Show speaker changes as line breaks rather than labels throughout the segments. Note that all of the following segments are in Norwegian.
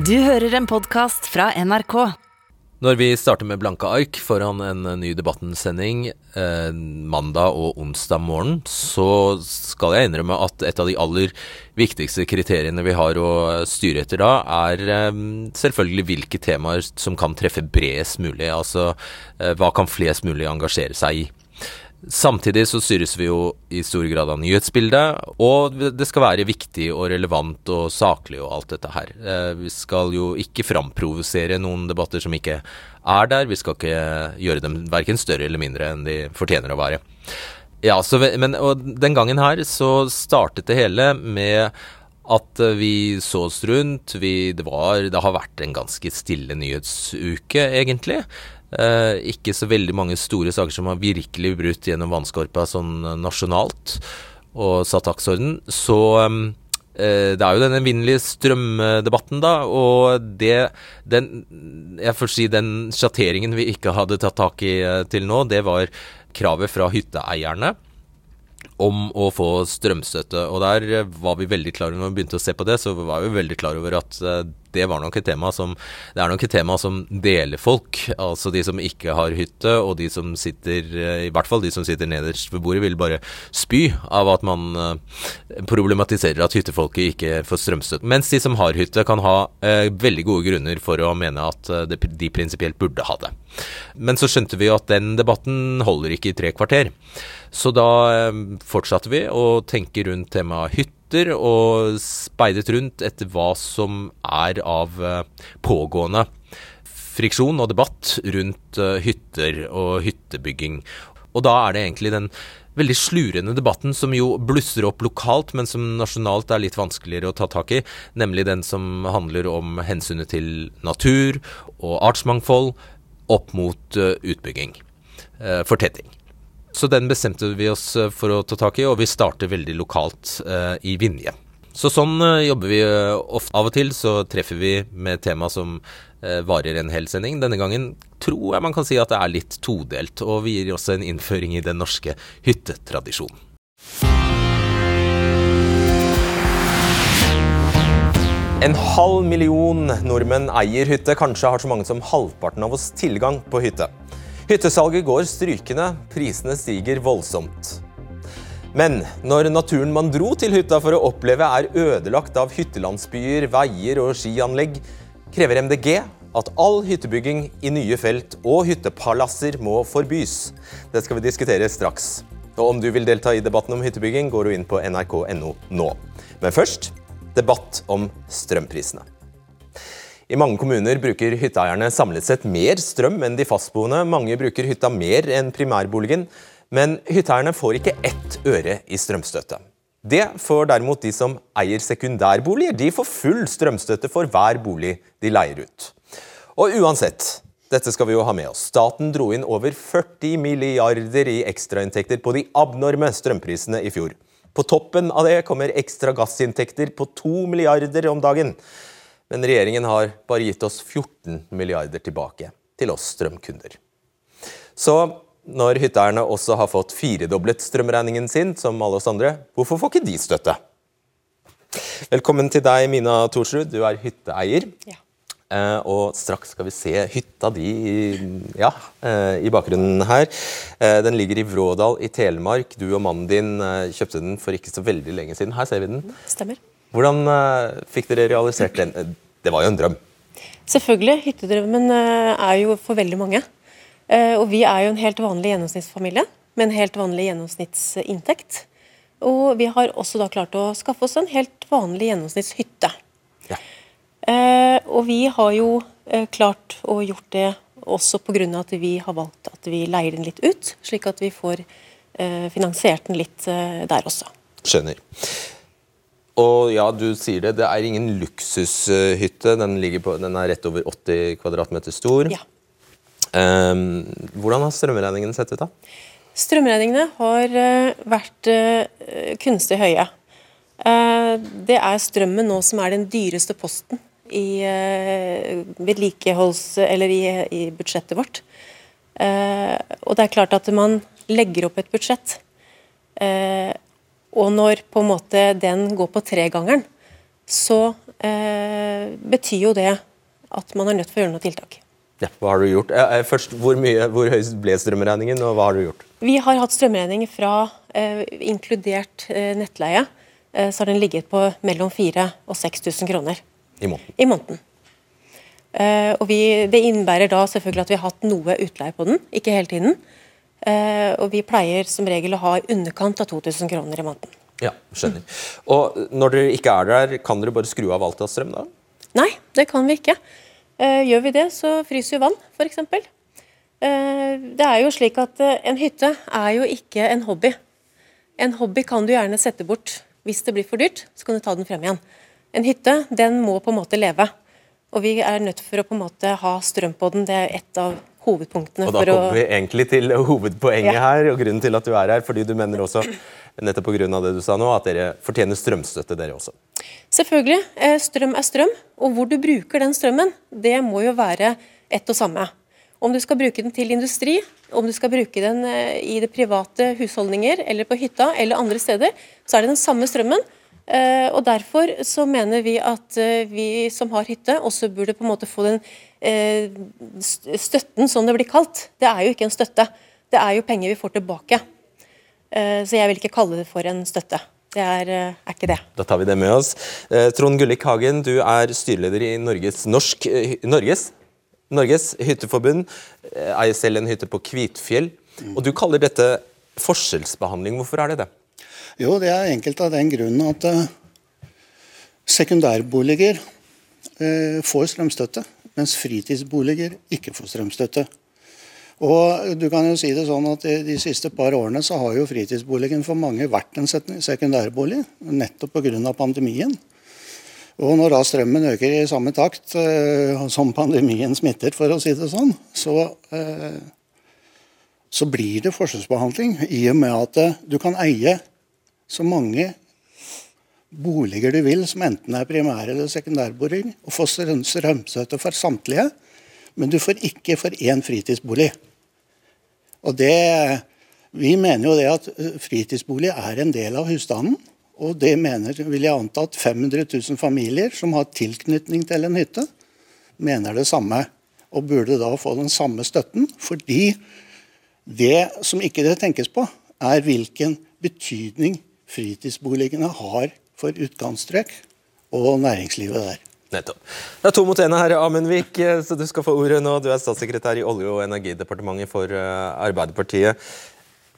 Du hører en podkast fra NRK.
Når vi starter med blanke ark foran en ny Debatten-sending eh, mandag og onsdag morgen, så skal jeg innrømme at et av de aller viktigste kriteriene vi har å styre etter da, er eh, selvfølgelig hvilke temaer som kan treffe bredest mulig. Altså eh, hva kan flest mulig engasjere seg i. Samtidig så styres vi jo i stor grad av nyhetsbildet, og det skal være viktig og relevant og saklig og alt dette her. Eh, vi skal jo ikke framprovosere noen debatter som ikke er der. Vi skal ikke gjøre dem verken større eller mindre enn de fortjener å være. Ja, så, men og den gangen her så startet det hele med at vi så oss rundt. Vi, det, var, det har vært en ganske stille nyhetsuke, egentlig. Eh, ikke så veldig mange store saker som har virkelig brutt gjennom vannskorpa sånn nasjonalt og satt dagsorden. Så eh, det er jo denne evinnelige strømdebatten, da. Og det den, Jeg får si den sjatteringen vi ikke hadde tatt tak i eh, til nå, det var kravet fra hytteeierne om å få strømstøtte. Og der eh, var vi veldig klare når vi begynte å se på det, så var vi veldig klar over at eh, det var nok et tema som Det er nok et tema som deler folk. Altså de som ikke har hytte, og de som sitter eh, I hvert fall de som sitter nederst ved bordet, vil bare spy av at man problematiserer at hyttefolket ikke får strømstøtte. Mens de som har hytte, kan ha eh, veldig gode grunner for å mene at de, de prinsipielt burde ha det. Men så skjønte vi at den debatten holder ikke i tre kvarter. Så da eh, fortsatte vi å tenke rundt temaet hytter, og speidet rundt etter hva som er av eh, pågående friksjon og debatt rundt eh, hytter og hyttebygging. Og da er det egentlig den veldig slurende debatten som jo blusser opp lokalt, men som nasjonalt er litt vanskeligere å ta tak i, nemlig den som handler om hensynet til natur og artsmangfold opp mot utbygging, fortetting. Så den bestemte vi oss eh, for å ta tak i, og vi starter veldig lokalt eh, i Vinje. Så sånn eh, jobber vi eh, ofte. Av og til så treffer vi med tema som eh, varer en hel sending. Denne gangen tror jeg man kan si at det er litt todelt, og vi gir også en innføring i den norske hyttetradisjonen. En halv million nordmenn eier hytte. Kanskje har så mange som halvparten av oss tilgang på hytte. Hyttesalget går strykende, prisene stiger voldsomt. Men når naturen man dro til hytta for å oppleve er ødelagt av hyttelandsbyer, veier og skianlegg, krever MDG at all hyttebygging i nye felt og hyttepalasser må forbys. Det skal vi diskutere straks. Og om du vil delta i debatten om hyttebygging, går du inn på nrk.no nå. Men først debatt om strømprisene. I mange kommuner bruker hytteeierne samlet sett mer strøm enn de fastboende. Mange bruker hytta mer enn primærboligen, men hytteeierne får ikke ett øre i strømstøtte. Det får derimot de som eier sekundærboliger. De får full strømstøtte for hver bolig de leier ut. Og uansett, dette skal vi jo ha med oss. Staten dro inn over 40 milliarder i ekstrainntekter på de abnorme strømprisene i fjor. På toppen av det kommer ekstra gassinntekter på 2 milliarder om dagen. Men regjeringen har bare gitt oss 14 milliarder tilbake til oss strømkunder. Så når hytteeierne også har fått firedoblet strømregningen sin, som alle oss andre, hvorfor får ikke de støtte? Velkommen til deg, Mina Thorsrud. Du er hytteeier. Ja. Eh, og straks skal vi se hytta di ja, eh, i bakgrunnen her. Eh, den ligger i Vrådal i Telemark. Du og mannen din kjøpte den for ikke så veldig lenge siden. Her ser vi den.
Stemmer.
Hvordan uh, fikk dere realisert den? Det var jo en drøm?
Selvfølgelig. Hyttedrømmen uh, er jo for veldig mange. Uh, og vi er jo en helt vanlig gjennomsnittsfamilie med en helt vanlig gjennomsnittsinntekt. Og vi har også da klart å skaffe oss en helt vanlig gjennomsnittshytte. Ja. og vi har jo klart å gjort det også pga. at vi har valgt at vi leier den litt ut, slik at vi får finansiert den litt der også.
Skjønner. Og ja, du sier det, det er ingen luksushytte. Den, på, den er rett over 80 kvadratmeter stor. Ja. Um, hvordan har strømregningene sett ut, da?
Strømregningene har uh, vært uh, kunstig høye. Uh, det er strømmen nå som er den dyreste posten i vedlikeholds... eller i, i, budsjettet vårt. og det er klart at man legger opp et budsjett og når på en måte den går på tregangeren, så eh, betyr jo det at man er nødt for å gjøre noe tiltak.
Ja, hva har du gjort? Eh, først, Hvor, mye, hvor høy ble strømregningen, og hva har du gjort?
Vi har hatt strømregning fra eh, inkludert eh, nettleie. Eh, så har den ligget på mellom 4000 og 6000 kroner
i måneden.
I måneden. Eh, og vi, det innebærer da selvfølgelig at vi har hatt noe utleie på den, ikke hele tiden. Eh, og vi pleier som regel å ha i underkant av 2000 kroner i måneden.
Ja, skjønner. Og når dere ikke er der, kan dere bare skru av alt av strøm da?
Nei, det kan vi ikke. Eh, gjør vi det, så fryser jo vann, f.eks. Eh, det er jo slik at en hytte er jo ikke en hobby. En hobby kan du gjerne sette bort. Hvis det blir for dyrt, så kan du ta den frem igjen. En hytte den må på en måte leve. Og vi er nødt for å på en måte ha strøm på den. Det er et av hovedpunktene.
Og Da kommer vi egentlig til hovedpoenget ja. her, og grunnen til at du er her. fordi du mener også nettopp pga. det du sa nå, at dere fortjener strømstøtte, dere også.
Selvfølgelig. Eh, strøm er strøm, og hvor du bruker den strømmen, det må jo være ett og samme. Om du skal bruke den til industri, om du skal bruke den eh, i det private husholdninger eller på hytta eller andre steder, så er det den samme strømmen. Eh, og Derfor så mener vi at vi som har hytte, også burde på en måte få den støtten, som det blir kalt. Det er jo ikke en støtte, det er jo penger vi får tilbake. Eh, så jeg vil ikke kalle det for en støtte. Det er, eh, er, ikke det.
Da tar vi det med oss. Eh, Trond Gullik Hagen, du er styreleder i Norges, Norsk, Norges, Norges hytteforbund. Eier selv en hytte på Kvitfjell. Og Du kaller dette forskjellsbehandling. Hvorfor er det det?
Jo, Det er enkelt av den grunnen at sekundærboliger får strømstøtte, mens fritidsboliger ikke får strømstøtte. Og du kan jo si det sånn at De siste par årene så har jo fritidsboligen for mange vært en sekundærbolig, nettopp pga. pandemien. Og Når da strømmen øker i samme takt uh, som pandemien smitter, for å si det sånn, så, så blir det forskjellsbehandling i og med at du kan eie så mange boliger du vil, som enten er primær- eller sekundærboring, og få strømstøtte for samtlige, men du får ikke for én fritidsbolig. Og det, Vi mener jo det at eh, fritidsbolig er en del av husstanden. Og det mener, vil jeg anta at 500 000 familier som har tilknytning til en hytte, mener det samme. Og burde da få den samme støtten. Fordi det som ikke det tenkes på, er hvilken betydning fritidsboligene har for utkantstrøk og næringslivet der.
Nettopp. Det er to mot én her, Amundvik, eh, så du skal få ordet nå. Du er statssekretær i Olje- og energidepartementet for eh, Arbeiderpartiet.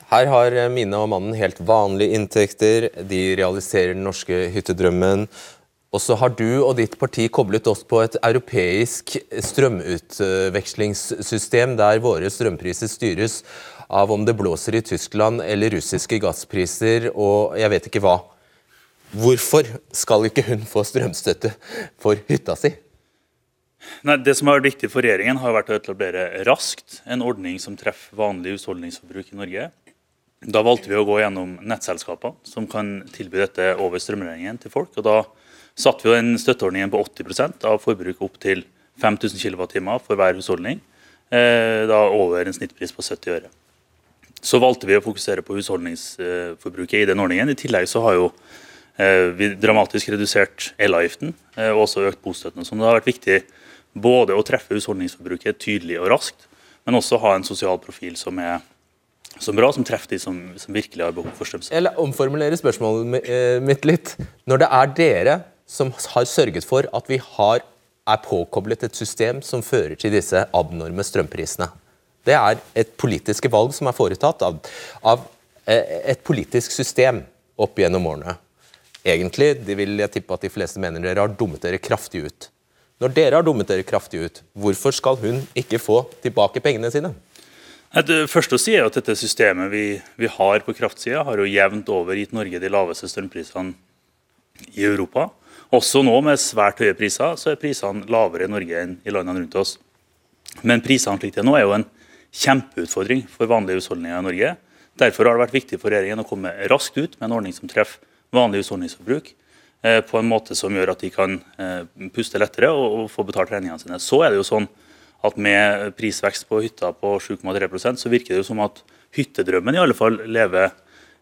Her har eh, Mine og mannen helt vanlige inntekter. De realiserer den norske hyttedrømmen. Og så har du og ditt parti koblet oss på et europeisk strømutvekslingssystem der våre strømpriser styres av om det blåser i Tyskland eller russiske gasspriser og jeg vet ikke hva. Hvorfor skal ikke hun få strømstøtte for hytta si?
Nei, det som har vært viktig for regjeringen, har vært å etablere raskt en ordning som treffer vanlig husholdningsforbruk i Norge. Da valgte vi å gå gjennom nettselskapene som kan tilby dette over strømregningen til folk. og Da satte vi den støtteordningen på 80% av forbruket opp til 5000 kWt for hver husholdning. Eh, da over en snittpris på 70 øre. Så valgte vi å fokusere på husholdningsforbruket i den ordningen. I tillegg så har jo Eh, vi dramatisk redusert elavgiften eh, og også økt bostøtten. Så det har vært viktig både å treffe husholdningsforbruket tydelig og raskt, men også ha en sosial profil som er som bra, som treffer de som, som virkelig har behov for strømstøtte.
Jeg omformulerer spørsmålet eh, mitt litt. Når det er dere som har sørget for at vi har, er påkoblet et system som fører til disse abnorme strømprisene. Det er et politiske valg som er foretatt av, av et politisk system opp gjennom årene. Egentlig de vil jeg tippe at de fleste mener dere har dummet dere kraftig ut. Når dere har dummet dere kraftig ut, hvorfor skal hun ikke få tilbake pengene sine?
Det første å si er at Dette systemet vi, vi har på kraftsida, har jo jevnt over gitt Norge de laveste strømprisene i Europa. Også nå med svært høye priser, så er prisene lavere i Norge enn i landene rundt oss. Men prisene slik det er nå er jo en kjempeutfordring for vanlige husholdninger i Norge. Derfor har det vært viktig for regjeringen å komme raskt ut med en ordning som treffer vanlig husholdningsforbruk eh, på en måte som gjør at de kan eh, puste lettere og få betalt regningene sine. Så er det jo sånn at Med prisvekst på hytta på 7,3% så virker det jo som at hyttedrømmen i alle fall lever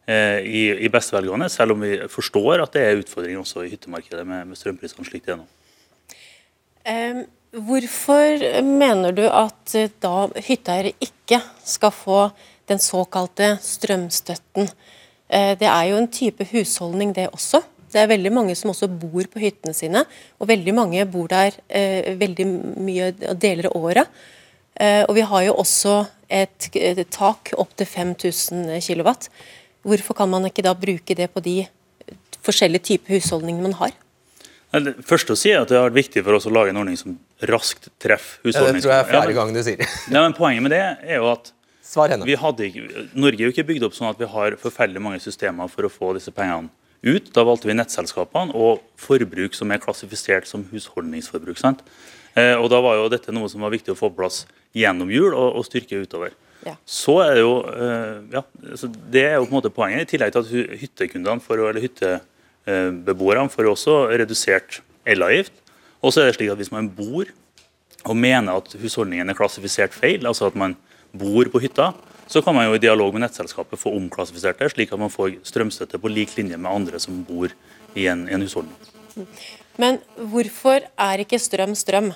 eh, i, i beste velgående, selv om vi forstår at det er utfordringer også i hyttemarkedet med, med strømprisene slik det er nå.
Eh, hvorfor mener du at eh, da hytteeiere ikke skal få den såkalte strømstøtten? Eh, det er jo en type husholdning det også. Det er veldig mange som også bor på hyttene sine, og veldig mange bor der eh, veldig mye deler av året. Eh, og vi har jo også et, et tak opp til 5000 kW. Hvorfor kan man ikke da bruke det på de forskjellige typer husholdninger man har?
Det første å si er at det har vært viktig for oss å lage en ordning som raskt treffer husholdninger.
Ja, det tror jeg er fjerde gang du sier.
Ja, men Poenget med det er jo at hadde Norge er jo ikke bygd opp sånn at vi har forferdelig mange systemer for å få disse pengene ut. Da valgte vi nettselskapene og forbruk som er klassifisert som husholdningsforbruk. sant? Eh, og Da var jo dette noe som var viktig å få på plass gjennom jul og, og styrke utover.
Ja.
Så er det jo eh, ja, så Det er jo på en måte poenget, i tillegg til at hyttekundene får, eller hyttebeboerne får jo også redusert elavgift. Og så er det slik at hvis man bor og mener at husholdningen er klassifisert feil, altså at man bor på hytta, så kan man jo i dialog med nettselskapet få omklassifisert det, slik at man får strømstøtte på lik linje med andre som bor i en, en husholdning.
Men hvorfor er ikke strøm strøm?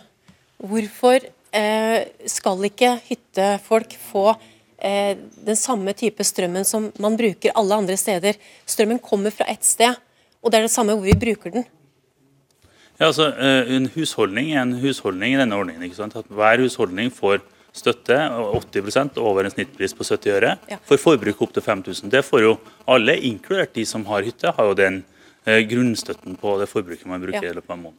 Hvorfor eh, skal ikke hyttefolk få eh, den samme type strømmen som man bruker alle andre steder? Strømmen kommer fra ett sted, og det er det samme hvor vi bruker den.
Ja, altså, eh, En husholdning er en husholdning i denne ordningen. ikke sant? At Hver husholdning får støtte, 80% over en snittpris på 70 øre.
Ja.
For forbruk opp til 5000. Det får jo alle, inkludert de som har hytte, har jo den eh, grunnstøtten på det forbruket man bruker
Ja.
i løpet av en måned.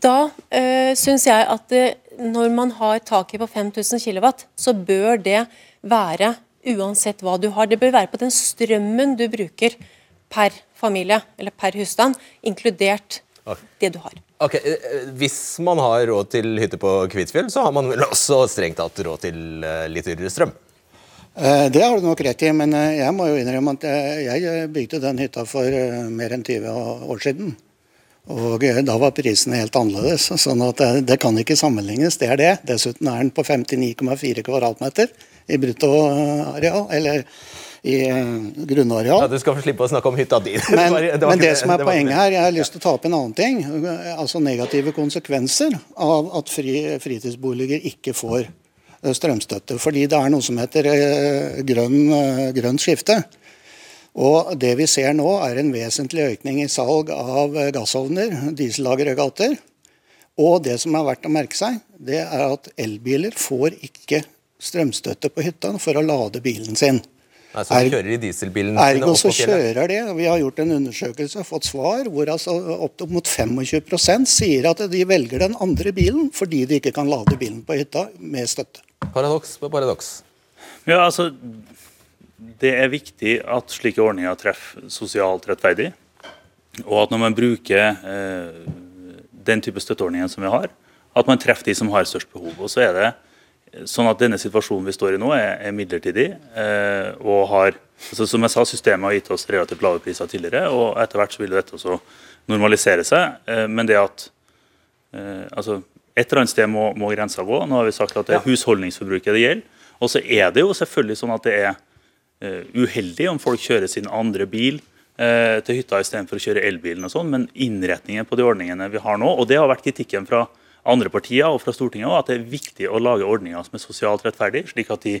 Da uh, syns jeg at det, når man har taket på 5000 kW, så bør det være uansett hva du har. Det bør være på den strømmen du bruker per familie eller per husstand, inkludert det du har.
Ok, eh, Hvis man har råd til hytte på Kvitfjell, så har man vel også strengt tatt råd til eh, litt dyrere strøm?
Eh, Det har du nok rett i, men eh, jeg må jo innrømme at eh, jeg bygde den hytta for eh, mer enn 20 år siden. Og eh, da var prisene helt annerledes, sånn at det, det kan ikke sammenlignes. Det er det. Dessuten er den på 59,4 kvadratmeter i bruttoareal, eller i eh, grunnareal.
Ja, Du skal få slippe å snakke om hytta di.
Men,
var- var
men det som er
det
poenget her, jeg har lyst til å ta opp en annen ting. Altså negative konsekvenser av at fri, fritidsboliger ikke får eh, strømstøtte. Fordi det er noe som heter eh, grønn, grønt skifte. Og det vi ser nå, er en vesentlig økning i salg av gassovner, dieselaggregater. Og det som er verdt å merke seg, det er at elbiler får ikke strømstøtte på hytta for å lade bilen sin.
Nei, så
Er-
kjører i dieselbilen
Ergo så kjører de. Vi har gjort en undersøkelse og fått svar hvor altså opp mot 25% sier at de velger den andre bilen fordi de ikke kan lade bilen på hytta med støtte.
Paradoks på paradoks.
Ja, altså, Det er viktig at slike ordninger treffer sosialt rettferdig. Og at når man bruker eh, den type støtteordninger som vi har, at man treffer de som har størst behov. Og så er det sånn at denne situasjonen vi står i nå, er, er midlertidig. Eh, og har, altså Som jeg sa, systemet har gitt oss relativt lave priser tidligere, og etter hvert så vil dette også normalisere seg. Eh, men det at eh, altså, Et eller annet sted må, må grensa gå. Nå har vi sagt at det er husholdningsforbruket det gjelder. Og så er det jo selvfølgelig sånn at det er eh, uheldig om folk kjører sin andre bil eh, til hytta istedenfor å kjøre elbilen og sånn, men innretningen på de ordningene vi har nå, og det har vært kritikken fra andre partier og fra Stortinget også, at det er viktig å lage ordninger som er sosialt rettferdige, slik at de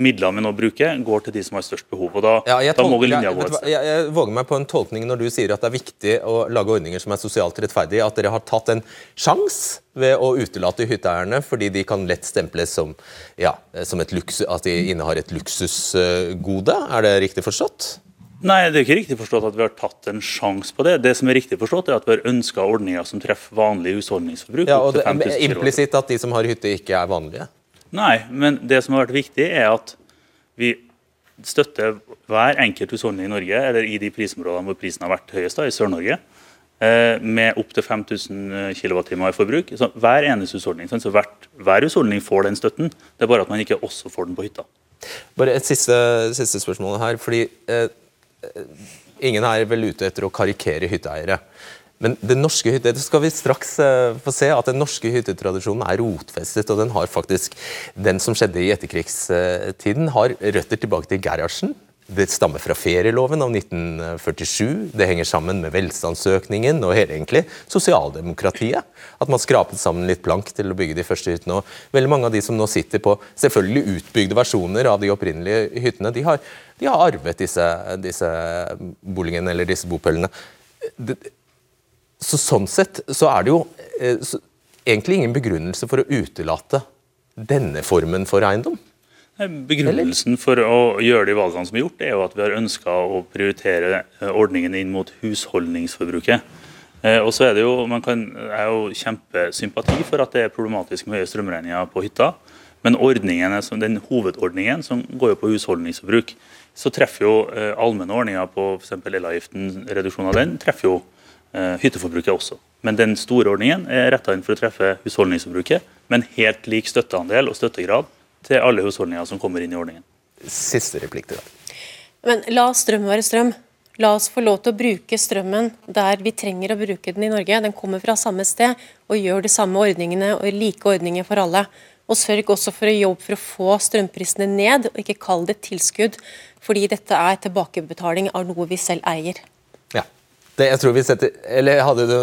midlene vi nå bruker, går til de som har størst behov. og Da,
Ja,
da må linja gå
jeg, jeg våger meg på en tolkning når du sier at det er viktig å lage ordninger som er sosialt rettferdige. At dere har tatt en sjanse ved å utelate hytteeierne fordi de kan lett stemples som, ja, som et luksus, at de innehar et luksusgode. Er det riktig forstått?
Nei, det er ikke riktig forstått at vi har tatt en sjanse på det. Det som er riktig forstått, er at vi har ønska ordninger som treffer vanlig husholdningsforbruk.
Ja, og det,
er
Implisitt at de som har hytte, ikke er vanlige.
Nei, men det som har vært viktig, er at vi støtter hver enkelt husholdning i Norge, eller i de prisområdene hvor prisen har vært høyest, da, i Sør-Norge, eh, med opptil 5000 kWt i forbruk. Så hver eneste husholdning, så hvert, hver husholdning får den støtten. Det er bare at man ikke også får den på hytta.
Bare et siste, siste spørsmål her. fordi eh, eh, Ingen er vel ute etter å karikere hytteeiere. Men den norske hytte, det skal vi straks eh, få se at den norske hyttetradisjonen er rotfestet. Og den har faktisk, den som skjedde i etterkrigstiden, har røtter tilbake til Gerhardsen. Det stammer fra ferieloven av 1947. Det henger sammen med velstandsøkningen og hele egentlig sosialdemokratiet. At man skrapet sammen litt plank til å bygge de første hyttene. Og veldig mange av de som nå sitter på selvfølgelig utbygde versjoner av de opprinnelige hyttene, de har, de har arvet disse, disse boligene eller disse bopølene. Så sånn sett så er det jo eh, så, egentlig ingen begrunnelse for å utelate denne formen for eiendom.
Begrunnelsen for å gjøre de valgene som er gjort, er jo at vi har ønska å prioritere ordningene ordningen inn mot husholdningsforbruket. Eh, og så er det jo, Man kan, er jo kjempesympati for at det er problematisk med høye strømregninger på hytta. Men den hovedordningen som går jo på husholdningsforbruk, så treffer jo eh, allmenne ordninger på f.eks. elavgiften, reduksjon av den, treffer jo eh, hytteforbruket også. Men den store ordningen er retta inn for å treffe husholdningsforbruket, med en helt lik støtteandel og støttegrad til alle husholdninger som kommer inn i ordningen.
Siste replikk til deg.
Men la strøm være strøm. La oss få lov til å bruke strømmen der vi trenger å bruke den i Norge. Den kommer fra samme sted, og gjør de samme ordningene og like ordninger for alle. Og sørg også for å jobbe for å få strømprisene ned, og ikke kall det tilskudd, fordi dette er tilbakebetaling av noe vi selv eier.
Ja, det jeg tror vi setter Eller hadde du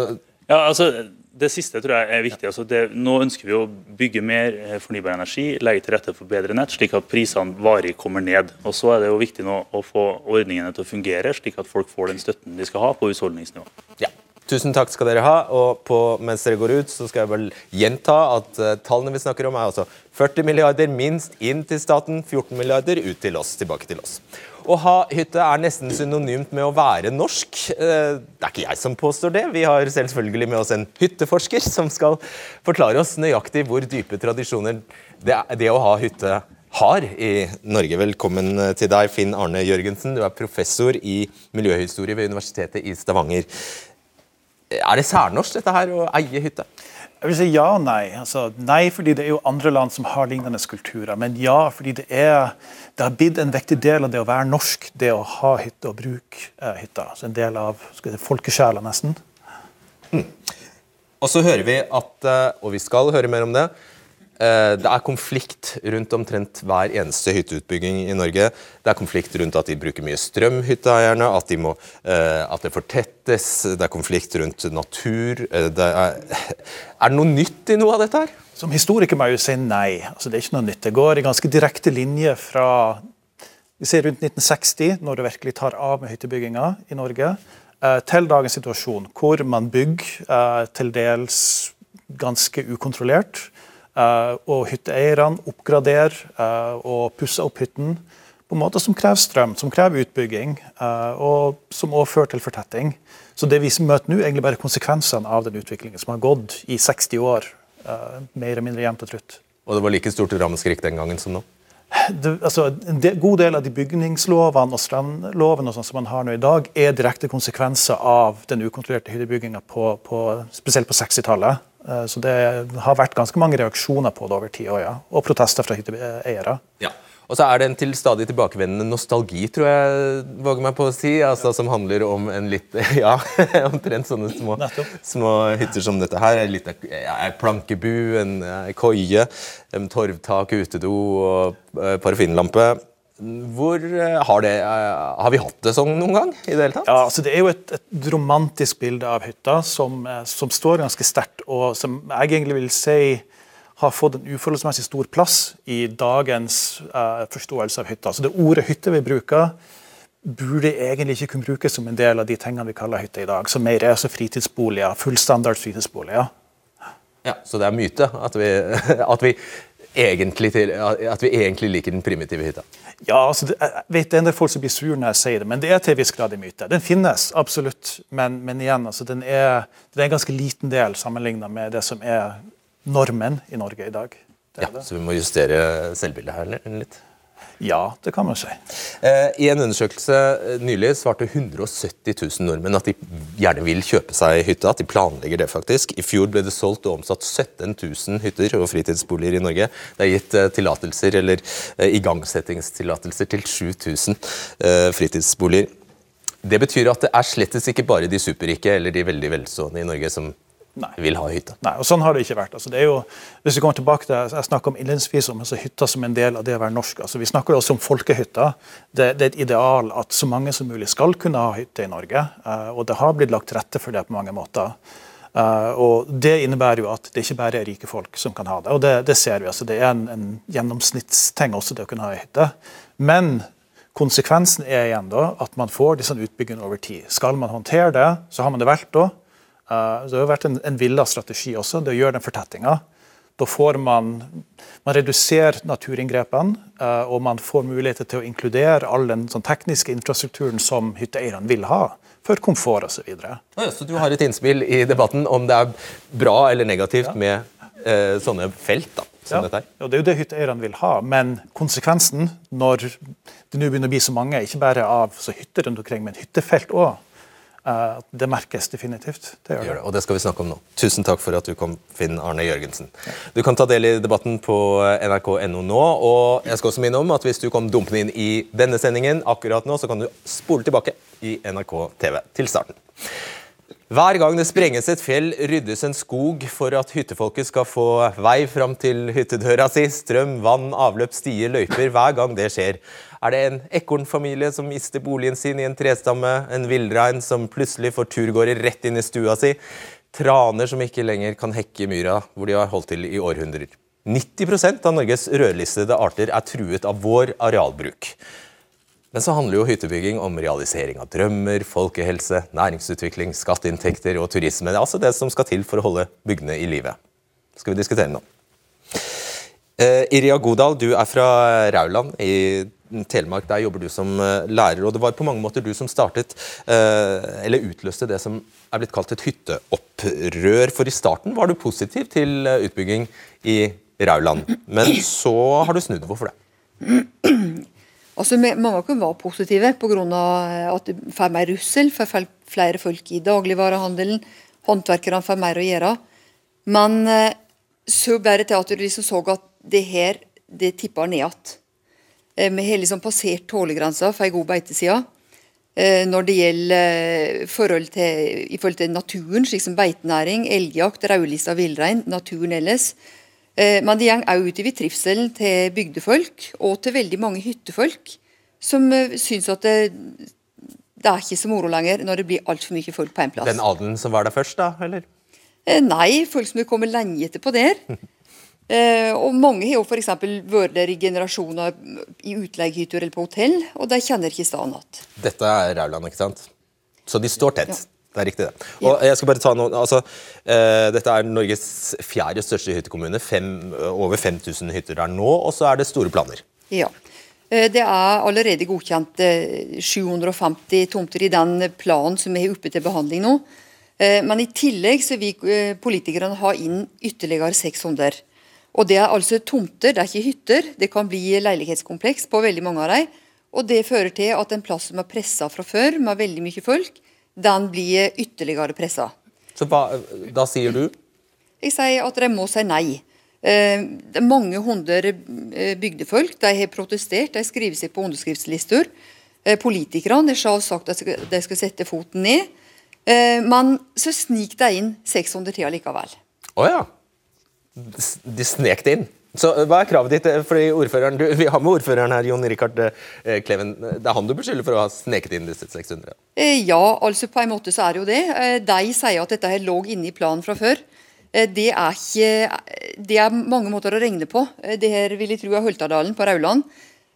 Ja, altså det siste tror jeg er viktig. Altså det, nå ønsker vi å bygge mer eh, fornybar energi, legge til rette for bedre nett, slik at prisene varig kommer ned. Og Så er det jo viktig nå å få ordningene til å fungere, slik at folk får den støtten de skal ha på husholdningsnivå.
Ja. Tusen takk skal dere ha. Og på, mens dere går ut, så skal jeg vel gjenta at uh, tallene vi snakker om, er altså 40 milliarder minst inn til staten, 14 milliarder ut til oss, tilbake til oss. Å ha hytte er nesten synonymt med å være norsk. Uh, det er ikke jeg som påstår det. Vi har selvfølgelig med oss en hytteforsker som skal forklare oss nøyaktig hvor dype tradisjoner det, det å ha hytte har i Norge. Velkommen til deg, Finn Arne Jørgensen. Du er professor i miljøhistorie ved Universitetet i Stavanger. Er det særnorsk dette her å eie hytte?
Jeg vil si ja og nei. Altså, nei fordi det er jo andre land som har lignende kulturer. Men ja fordi det, er, det har blitt en viktig del av det å være norsk, det å ha hytte og bruke eh, hytta. Altså en del av folkesjela, nesten.
Mm. Og så hører vi at, eh, og vi skal høre mer om det, det er konflikt rundt omtrent hver eneste hytteutbygging i Norge. Det er konflikt rundt at de bruker mye strøm, hytteeierne, at, de må, eh, at det fortettes. Det er konflikt rundt natur. Eh, det er, er, det noe nytt i noe av dette her?
Som historiker må jeg jo si nei. Altså, det er ikke noe nytt. Det går i ganske direkte linje fra vi ser rundt 1960, når det virkelig tar av med hyttebygginga i Norge, til dagens situasjon, hvor man bygger til dels ganske ukontrollert. Eh, og hytteeierne oppgraderer eh, og pusser opp hytten på en måte som krever strøm, som krever utbygging, eh, og som også fører til fortetting. Så det vi møter nå, er egentlig bare konsekvensene av den utviklingen som har gått i 60 år. Mer eller mindre jevnt og trutt.
Og det var like stort ramaskrik den gangen som nå?
Det, altså, en de, god del av de bygningslovene og strandlovene og som man har nå i dag, er direkte konsekvenser av den ukontrollerte hyttebygginga, spesielt på 60-tallet. Eh, så det har vært ganske mange reaksjoner på det over tid, ja. og protester fra hytteeiere.
Ja. Og så er det en til stadig tilbakevendende nostalgi, tror jeg våger meg på å si, altså, som handler om en litt Ja, omtrent sånne små, små, hytter som dette her. En liten ja, plankebu, en, en koie, torvtak, utedo og uh, parafinlampe. Hvor eh, har, det, eh, har, vi hatt det sånn noen gang? i Det hele tatt?
Ja, altså det er jo et, et romantisk bilde av hytta som, eh, som står ganske sterkt, og som jeg egentlig vil si har fått en uforholdsmessig stor plass i dagens uh, forståelse av hytta. Så det ordet hytte vi bruker, burde egentlig ikke kunne brukes som en del av de tingene vi kaller hytte i dag, som mer er altså fritidsboliger, fullstandard fritidsboliger.
Ja, Så det er myte at vi, at vi egentlig til, at vi egentlig liker den primitive hytta?
Ja, altså, jeg vet Det er en del folk som blir sur når jeg sier det, men det er til en viss grad en myte. Den finnes, absolutt, men, men igjen, altså, den, er, den, er, en ganske liten del sammenlignet med det som er normen i Norge i dag.
ja, Så vi må justere selvbildet her litt?
Ja, det kan man si.
Eh, I en undersøkelse eh, nylig svarte 170 000 nordmenn at de gjerne vil kjøpe seg hytte. At de planlegger det, faktisk. I fjor ble det solgt og omsatt 17 000 hytter og fritidsboliger i Norge. Det er gitt eh, tillatelser, eller igangsettingstillatelser til 7000 fritidsboliger. Det betyr at det er slettes ikke bare de superrike eller de veldig velstående i Norge som
Nei.
vil ha hytte.
Nei, og Sånn har det ikke vært. Altså, det er jo, hvis vi kommer tilbake til, Jeg snakka om innledningsvis om altså, hytta som en del av det å være norsk. Altså, vi snakker også om folkehytta. Det, det, er et ideal at så mange som mulig skal kunne ha hytte i Norge. Uh, og det har blitt lagt til rette for det på mange måter. Uh, og Det innebærer jo at det ikke bare er rike folk som kan ha det. Og det, det ser vi. altså Det er en, en gjennomsnittsting også det å kunne ha ei hytte. Men konsekvensen er igjen da at man får disse utbyggingene over tid. Skal man håndtere det, så har man det valgt da. Uh, det har vært en, en villa strategi også, det å gjøre den fortettinga. Da får man man reduserer naturinngrepene, uh, og man får muligheter til å inkludere all den sånn, tekniske infrastrukturen som hytteeierne vil ha for komfort osv. Så, videre.
ja, så du har et innspill i debatten om det er bra eller negativt ja. med eh, sånne felt? da, som
ja.
her?
Det er jo det hytteeierne vil ha, men konsekvensen når det nå begynner å bli så mange, ikke bare av hytter rundt omkring, men hyttefelt òg, det merkes definitivt. Det gjør det.
Og det skal vi snakke om nå. Tusen takk for at du kom, Finn Arne Jørgensen. Du kan ta del i debatten på nrk.no nå. Og jeg skal også minne om at hvis du kom dumpende inn i denne sendingen akkurat nå, så kan du spole tilbake i NRK TV til starten. Hver gang det sprenges et fjell, ryddes en skog for at hyttefolket skal få vei fram til hyttedøra si. Strøm, vann, avløp, stier, løyper. Hver gang det skjer, er det en ekornfamilie som mister boligen sin i en trestamme, en villrein som plutselig får turgåere rett inn i stua si, traner som ikke lenger kan hekke i myra hvor de har holdt til i århundrer. 90% av Norges rødlistede arter er truet av vår arealbruk. Men så handler jo hyttebygging om realisering av drømmer, folkehelse, næringsutvikling, skatteinntekter og turisme. Det er altså det som skal til for å holde bygdene i live. Det skal vi diskutere nå. Uh, Irja Godal, du er fra Rauland i Telemark. Der jobber du som eh, lærer. og Det var på mange måter du som startet, uh, eller utløste det som er blitt kalt et hytteopprør. For i starten var du positiv til eh, utbygging i Rauland, men så har du snudd. Hvorfor det?
Altså, Mange av oss var positive pga. Eh, at det får mer russel, får flere folk i dagligvarehandelen. Håndverkerne får mer å gjøre. Men eh, så ble det til at du liksom så at det her det tippa ned igjen. Eh, vi har liksom passert tålegrensa for ei god beiteside. Når det gjelder forhold til, i forhold til naturen, slik som beitenæring, elgjakt, rødlista villrein, naturen ellers, men er går òg utover trivselen til bygdefolk og til veldig mange hyttefolk, som eh, syns at det, det er ikke så moro lenger når det blir altfor mye folk på en plass.
Den adelen som var der først, da? eller?
Eh, nei, folk som er kommet lenge etterpå der. Eh, og mange har jo f.eks. vært der i generasjoner i utleiehytter eller på hotell, og de kjenner ikke stedet igjen.
Dette er Rauland, ikke sant? Så de står tett? Ja. Det er riktig, det. Og jeg skal bare ta noe, altså, uh, Dette er Norges fjerde største hyttekommune. Fem, over 5000 hytter der nå, og så er det store planer.
Ja. Eh, det er allerede godkjent 750 eh, tomter i den planen som er oppe til behandling nå. Men i tillegg så vil politikerne ha inn ytterligere 600. Og Det er altså tomter, det er ikke hytter. Det kan bli leilighetskompleks på veldig mange av dem. Og Det fører til at en plass som er pressa fra før, med veldig mye folk, den blir ytterligere pressa.
Så hva, da sier du?
Jeg sier at de må si nei. Eh, det er mange hundre eh, bygdefolk de har protestert, de skriver seg på underskriftslister. Eh, politikerne har sagt at de skal sette foten ned. Eh, men så snik de inn 600 til likevel.
Å oh, ja. De snek det inn? Så eh, Hva er kravet ditt? Eh, fordi ordføreren, du, Vi har med ordføreren her, Jon Rikard eh, Kleven. Det er han du beskylder for å ha sneket inn disse 600?
Ja, altså på en måte så er det jo det. De sier at dette her lå inne i planen fra før. Det er, ikke, det er mange måter å regne på. Det her vil jeg tro er Holtadalen på Rauland.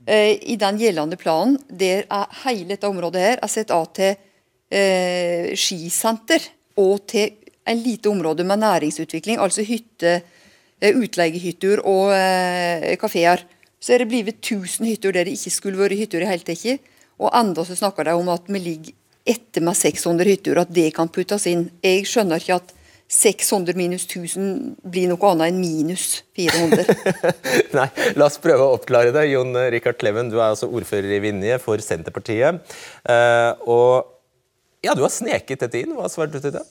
I den gjeldende planen der er hele dette området her er satt av til skisenter og til en lite område med næringsutvikling, altså hytte utleiehytter og eh, kafeer. Så er det blitt 1000 hytter der det ikke skulle vært hytter i hele tatt. Og enda så snakker de om at vi ligger etter med 600 hytter, at det kan puttes inn. Jeg skjønner ikke at 600 minus 1000 blir noe annet enn minus 400.
Nei, La oss prøve å oppklare det. Jon Rikard Kleven, du er altså ordfører i Vinje for Senterpartiet. Uh, og ja, du har sneket dette inn. Hva svarte du til det?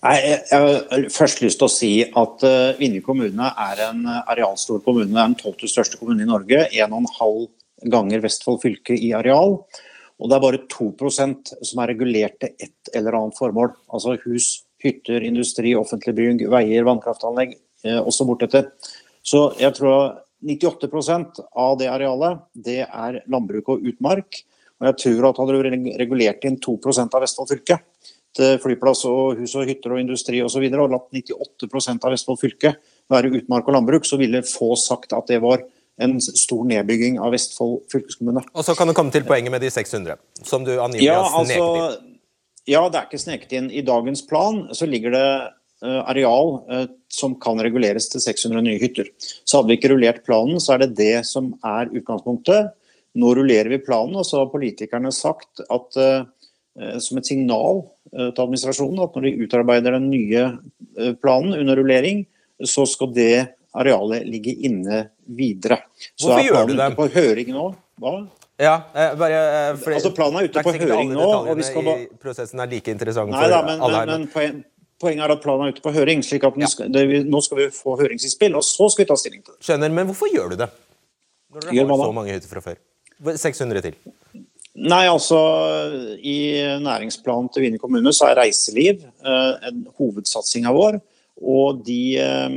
Jeg har først lyst til å si at uh, Vinje kommune er en arealstor kommune. Det er den tolvte største kommunen i Norge. 1,5 ganger Vestfold fylke i areal. Og det er bare 2% som er regulert til ett eller annet formål. Altså hus hytter, industri, offentlig bygg, veier, vannkraftanlegg eh, også bortetter. Så jeg tror 98% av det arealet det er landbruk og utmark. Og jeg tror at hadde du regulert inn 2% av Vestfold fylke til flyplass og hus og hytter og industri osv. Og, så og latt 98 av Vestfold fylke være utmark og landbruk, så ville få sagt at det var en stor nedbygging av Vestfold fylkeskommune.
Og Så kan du komme til poenget med de 600, som du angivelig
ja,
har sneket altså, inn.
Ja, det er ikke sneket inn. I dagens plan så ligger det uh, areal uh, som kan reguleres til 600 nye hytter. Så hadde vi ikke rullert planen, så er det det som er utgangspunktet. Nå rullerer vi planen, og så har politikerne sagt at som et signal til administrasjonen at når de utarbeider den nye planen under rullering, så skal det arealet ligge inne videre. Så
Hvorfor gjør du
det? På høring nå. Hva?
Ja, eh, bare, eh, fordi,
altså Planen er ute på høring nå. og vi skal
bare... prosessen er like interessant
Nei,
for
da, men, alle her. Men, men poenget er at planen er ute på høring. slik at ja. skal, det, Nå skal vi få høringsinnspill, og så skal vi ta stilling til det.
Skjønner, Men hvorfor gjør du det? Når dere har så mange hytter fra før. 600 til.
Nei, altså I næringsplanen til Vinje kommune så er reiseliv eh, hovedsatsinga vår. Og de eh,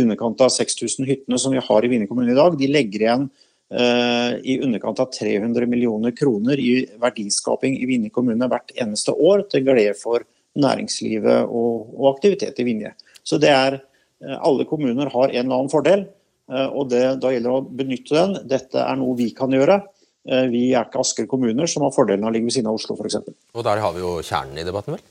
underkant av 6000 hyttene som vi har i Vinje kommune i dag, de legger igjen eh, i underkant av 300 millioner kroner i verdiskaping i Vinje kommune hvert eneste år, til glede for næringslivet og, og aktivitet i Vinje. Så det er eh, Alle kommuner har en eller annen fordel, og det, da gjelder det å benytte den. Dette er noe vi kan gjøre. Vi er ikke Asker kommuner, som har fordelen av å ligge ved siden av Oslo f.eks.
Og der har vi jo kjernen i debatten, vel?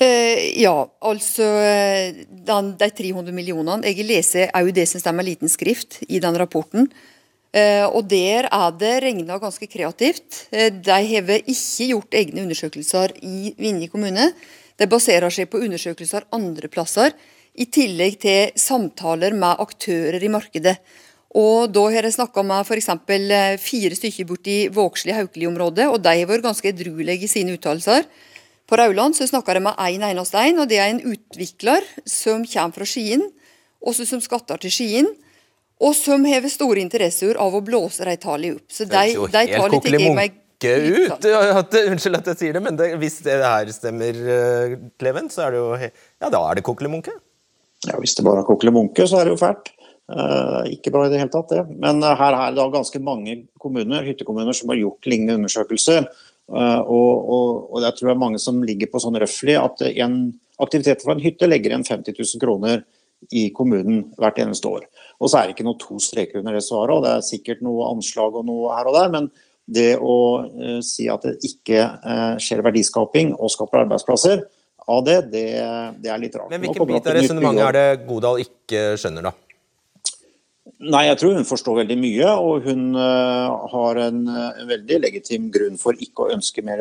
Eh, ja, altså eh, den, de 300 millionene. Jeg leser òg det som står med liten skrift i den rapporten. Eh, og Der er det regna ganske kreativt. Eh, de har ikke gjort egne undersøkelser i Vinje kommune. De baserer seg på undersøkelser andre plasser, i tillegg til samtaler med aktører i markedet. Og Da har jeg snakka med f.eks. Eh, fire stykker borti Vågsli-Haukeli-området, og de har vært ganske edruelige i sine uttalelser. På Rauland så snakka de med én en eneste en, og det er en utvikler som kommer fra Skien, også som skatter til Skien, og som har store interesser av å blåse de tallene opp.
Så de, de tar litt ikke meg ut. Unnskyld at jeg sier det, men det, hvis det her stemmer, Kleven, så er det jo Ja, da er det kokelemunke?
Ja, hvis det bare er kokelemunke, så er det jo fælt. Uh, ikke bra i det hele tatt, det. Men uh, her er det da ganske mange kommuner, hyttekommuner som har gjort lignende undersøkelser. Eh, og, og, og, jeg tror det er mange som ligger på sånn røftlig at en aktivitet fra en hytte legger igjen 50 000 kroner i kommunen hvert eneste år. Og så er det ikke noe to streker under det svaret, og det er sikkert noe anslag og noe her og der. men det å uh, si at det ikke uh, skjer verdiskaping og skaper arbeidsplasser av det, det, det er litt rart.
Men hvilken bit av resonnementet er det Godal ikke skjønner, da?
Nei, jeg tror hun forstår veldig mye, og hun uh, har en, en, veldig legitim grunn for ikke å ønske mer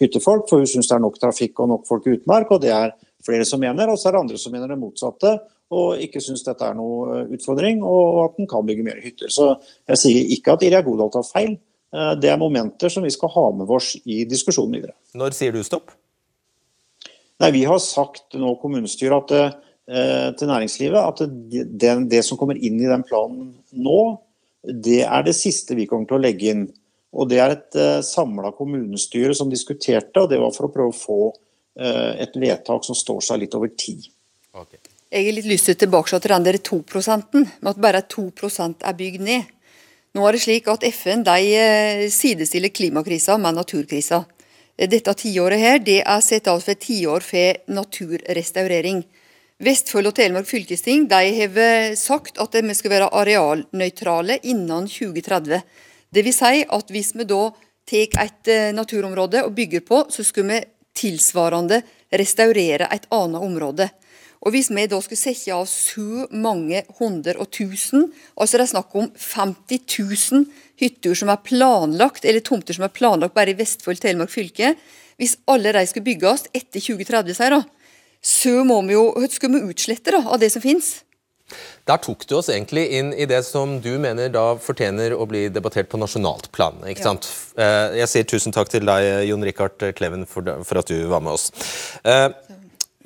hyttefolk. For hun syns det er nok trafikk og nok folk i utmark, og det er flere som mener. Og så er det andre som mener det motsatte, og ikke syns dette er noe utfordring, og at en kan bygge mer hytter. Så jeg sier ikke at Irja Godal tar feil. Uh, det er momenter som vi skal ha med oss i diskusjonen videre.
Når sier du stopp?
Nei, Vi har sagt nå kommunestyret at Eh, til næringslivet at det, det, som kommer inn i den planen nå, det er det siste vi kommer til å legge inn. Og Det er et uh, eh, samla kommunestyre som diskuterte, og det var for å prøve å få uh, et vedtak som står seg litt over tid.
Okay. Jeg har litt lyst til tilbake til den der 2 med at bare 2 er bygd ned. Nå er det slik at FN de sidestiller klimakrisa med naturkrisa. Dette tiåret her, det er sett av for et tiår for naturrestaurering. Vestfold og Telemark fylkesting de har sagt at vi skal være arealnøytrale innen 2030. Det vil si at hvis vi da tar et eh, naturområde og bygger på, så skal vi tilsvarende restaurere et annet område. Og Hvis vi da skulle sette av så mange hundre og tusen, altså det er snakk om 50 000 hytter som er planlagt, eller tomter som er planlagt bare i Vestfold Telemark fylke, hvis alle de skulle bygges etter 2030, sier da, så må vi jo skal vi utslette da, av det som finnes.
Der tok du oss egentlig inn i det som du mener da fortjener å bli debattert på nasjonalt plan. ikke ja. sant? Eh, jeg sier tusen takk til deg, Jon Rikard Kleven, for, at du var med oss.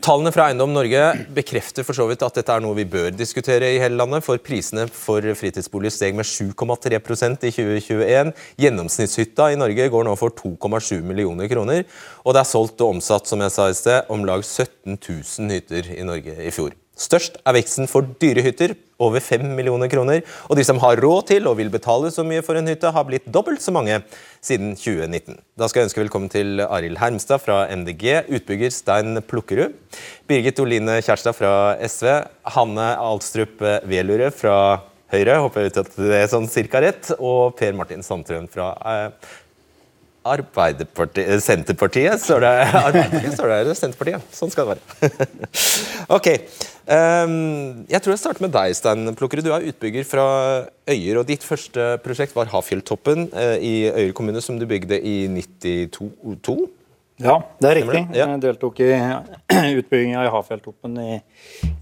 Tallene fra Eiendom Norge bekrefter for så vidt at dette er noe vi bør diskutere i hele landet, for prisene for fritidsboliger steg med 7,3% i 2021. Gjennomsnittshytta i Norge går nå for 2,7 millioner kroner, og det er solgt og omsatt som jeg sa i sted, om lag 17 000 hytter i Norge i fjor. Størst er veksten for dyre hytter, over 5 millioner kroner. Og de som har råd til og vil betale så mye for en hytte, har blitt dobbelt så mange siden 2019. Da skal jeg ønske velkommen til Arild Hermstad fra MDG, utbygger Stein Plukkerud, Birgit Oline Kjærstad fra SV, Hanne Alstrup Velure fra Høyre, håper jeg at det sånn cirka rett, og Per Martin Sandtrøen fra eh, Arbeiderpartiet Senterpartiet, står det. Arbeiderpartiet står det, eller Senterpartiet. Sånn skal det være. ok. Um, jeg tror jeg starter med deg, Stein Plukkerud. Du er utbygger fra Øyer. og Ditt første prosjekt var Hafjelltoppen uh, i Øyer kommune, som du bygde i 92?
Ja, det er riktig. Jeg deltok i utbygginga i Hafjelltoppen i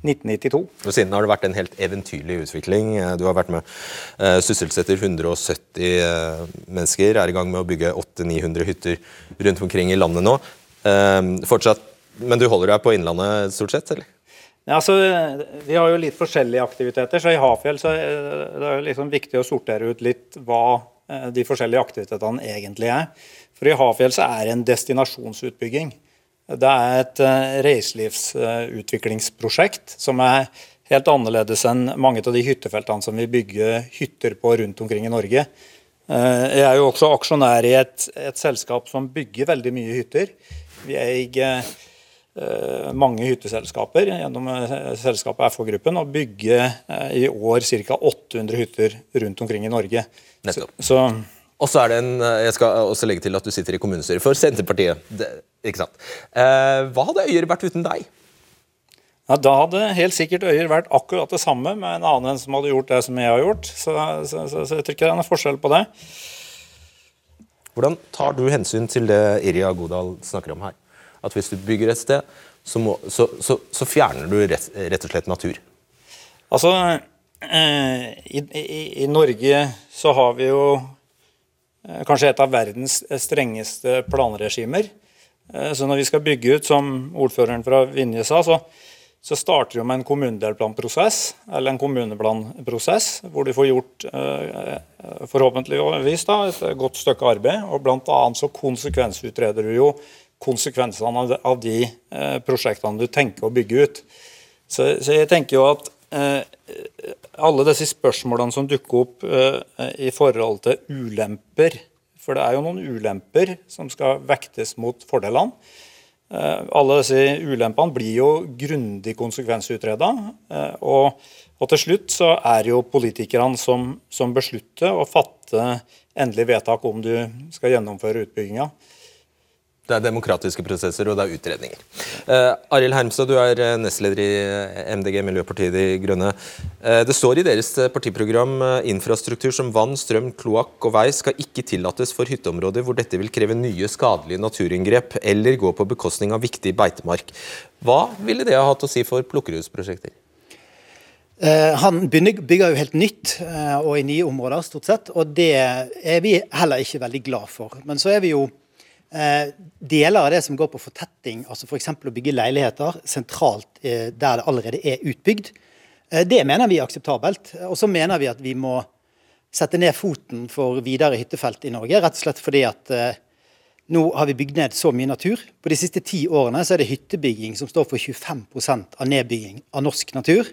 1992.
Og Siden har det vært en helt eventyrlig utvikling. Eh, du har vært med uh, sysselsetter 170 uh, mennesker, er i gang med å bygge 800-900 hytter rundt omkring i landet nå. Fortsatt, Men du holder deg på Innlandet stort sett, eller?
Ja, altså, vi har jo litt forskjellige aktiviteter, så i Hafjell så er det liksom viktig å sortere ut litt hva de forskjellige aktivitetene egentlig er. For i Hafjell er det en destinasjonsutbygging. Det er et uh, reiselivsutviklingsprosjekt som er helt annerledes enn mange av de hyttefeltene som vi bygger hytter på rundt omkring i Norge. Uh, jeg er jo også aksjonær i et, et, selskap som bygger veldig mye hytter. Vi eier uh, mange hytteselskaper gjennom selskapet FH-gruppen og bygger i år ca. 800 hytter rundt omkring i Norge.
Så, så og så er det en, eh, Jeg skal også legge til at du sitter i kommunestyret for Senterpartiet. Det, ikke sant? Eh, hva hadde Øyer vært uten deg?
Ja, Da hadde helt sikkert Øyer vært akkurat det samme med en annen som hadde gjort det som jeg har gjort. Så, så, så, så jeg tror ikke det er noen forskjell på det.
Hvordan tar du hensyn til det Irja Godal snakker om her? At hvis du bygger et sted, så, må, så fjerner du rett, rett, og slett natur?
Altså, eh, i, i, i Norge så har vi jo kanskje et av verdens strengeste planregimer. Eh, så når vi skal bygge ut, som ordføreren fra Vinje sa, så, så starter vi med en kommunedelplanprosess, eller en kommuneplanprosess, hvor du får gjort eh, forhåpentligvis da, et godt stykke arbeid. og Bl.a. så konsekvensutreder du jo konsekvensene av de prosjektene du tenker å bygge ut. Så, så jeg tenker jo at alle disse spørsmålene som dukker opp uh, i forhold til ulemper For det er jo noen ulemper som skal vektes mot fordelene. Alle disse ulempene blir jo grundig konsekvensutreda. Og, og, til slutt så er jo politikerne som, som beslutter å fatte endelig vedtak om du skal gjennomføre utbygginga.
Det er demokratiske prosesser, og det er utredninger. Uh, Arild Hermstad, du er eh, nestleder i eh, MDG, Miljøpartiet De Grønne. Uh, det står i deres partiprogram uh, infrastruktur som vann, strøm, kloakk og vei skal ikke tillates for hytteområder hvor dette vil kreve nye skadelige naturinngrep eller gå på bekostning av viktig beitemark. Hva ville det ha hatt å si for plukkerhusprosjekter?
Han bygger jo helt nytt og i nye områder, stort sett. Og det er vi heller ikke veldig glad for. Men så er vi jo deler av det som går på fortetting, altså f.eks. For å bygge leiligheter sentralt eh, der det allerede er utbygd, eh, det mener vi er akseptabelt. Og så mener vi at vi må sette ned foten for videre hyttefelt i Norge. Rett og slett fordi at nå har vi bygd ned så mye natur. På de siste ti årene så er det hyttebygging som står for 25% av nedbygging av norsk natur.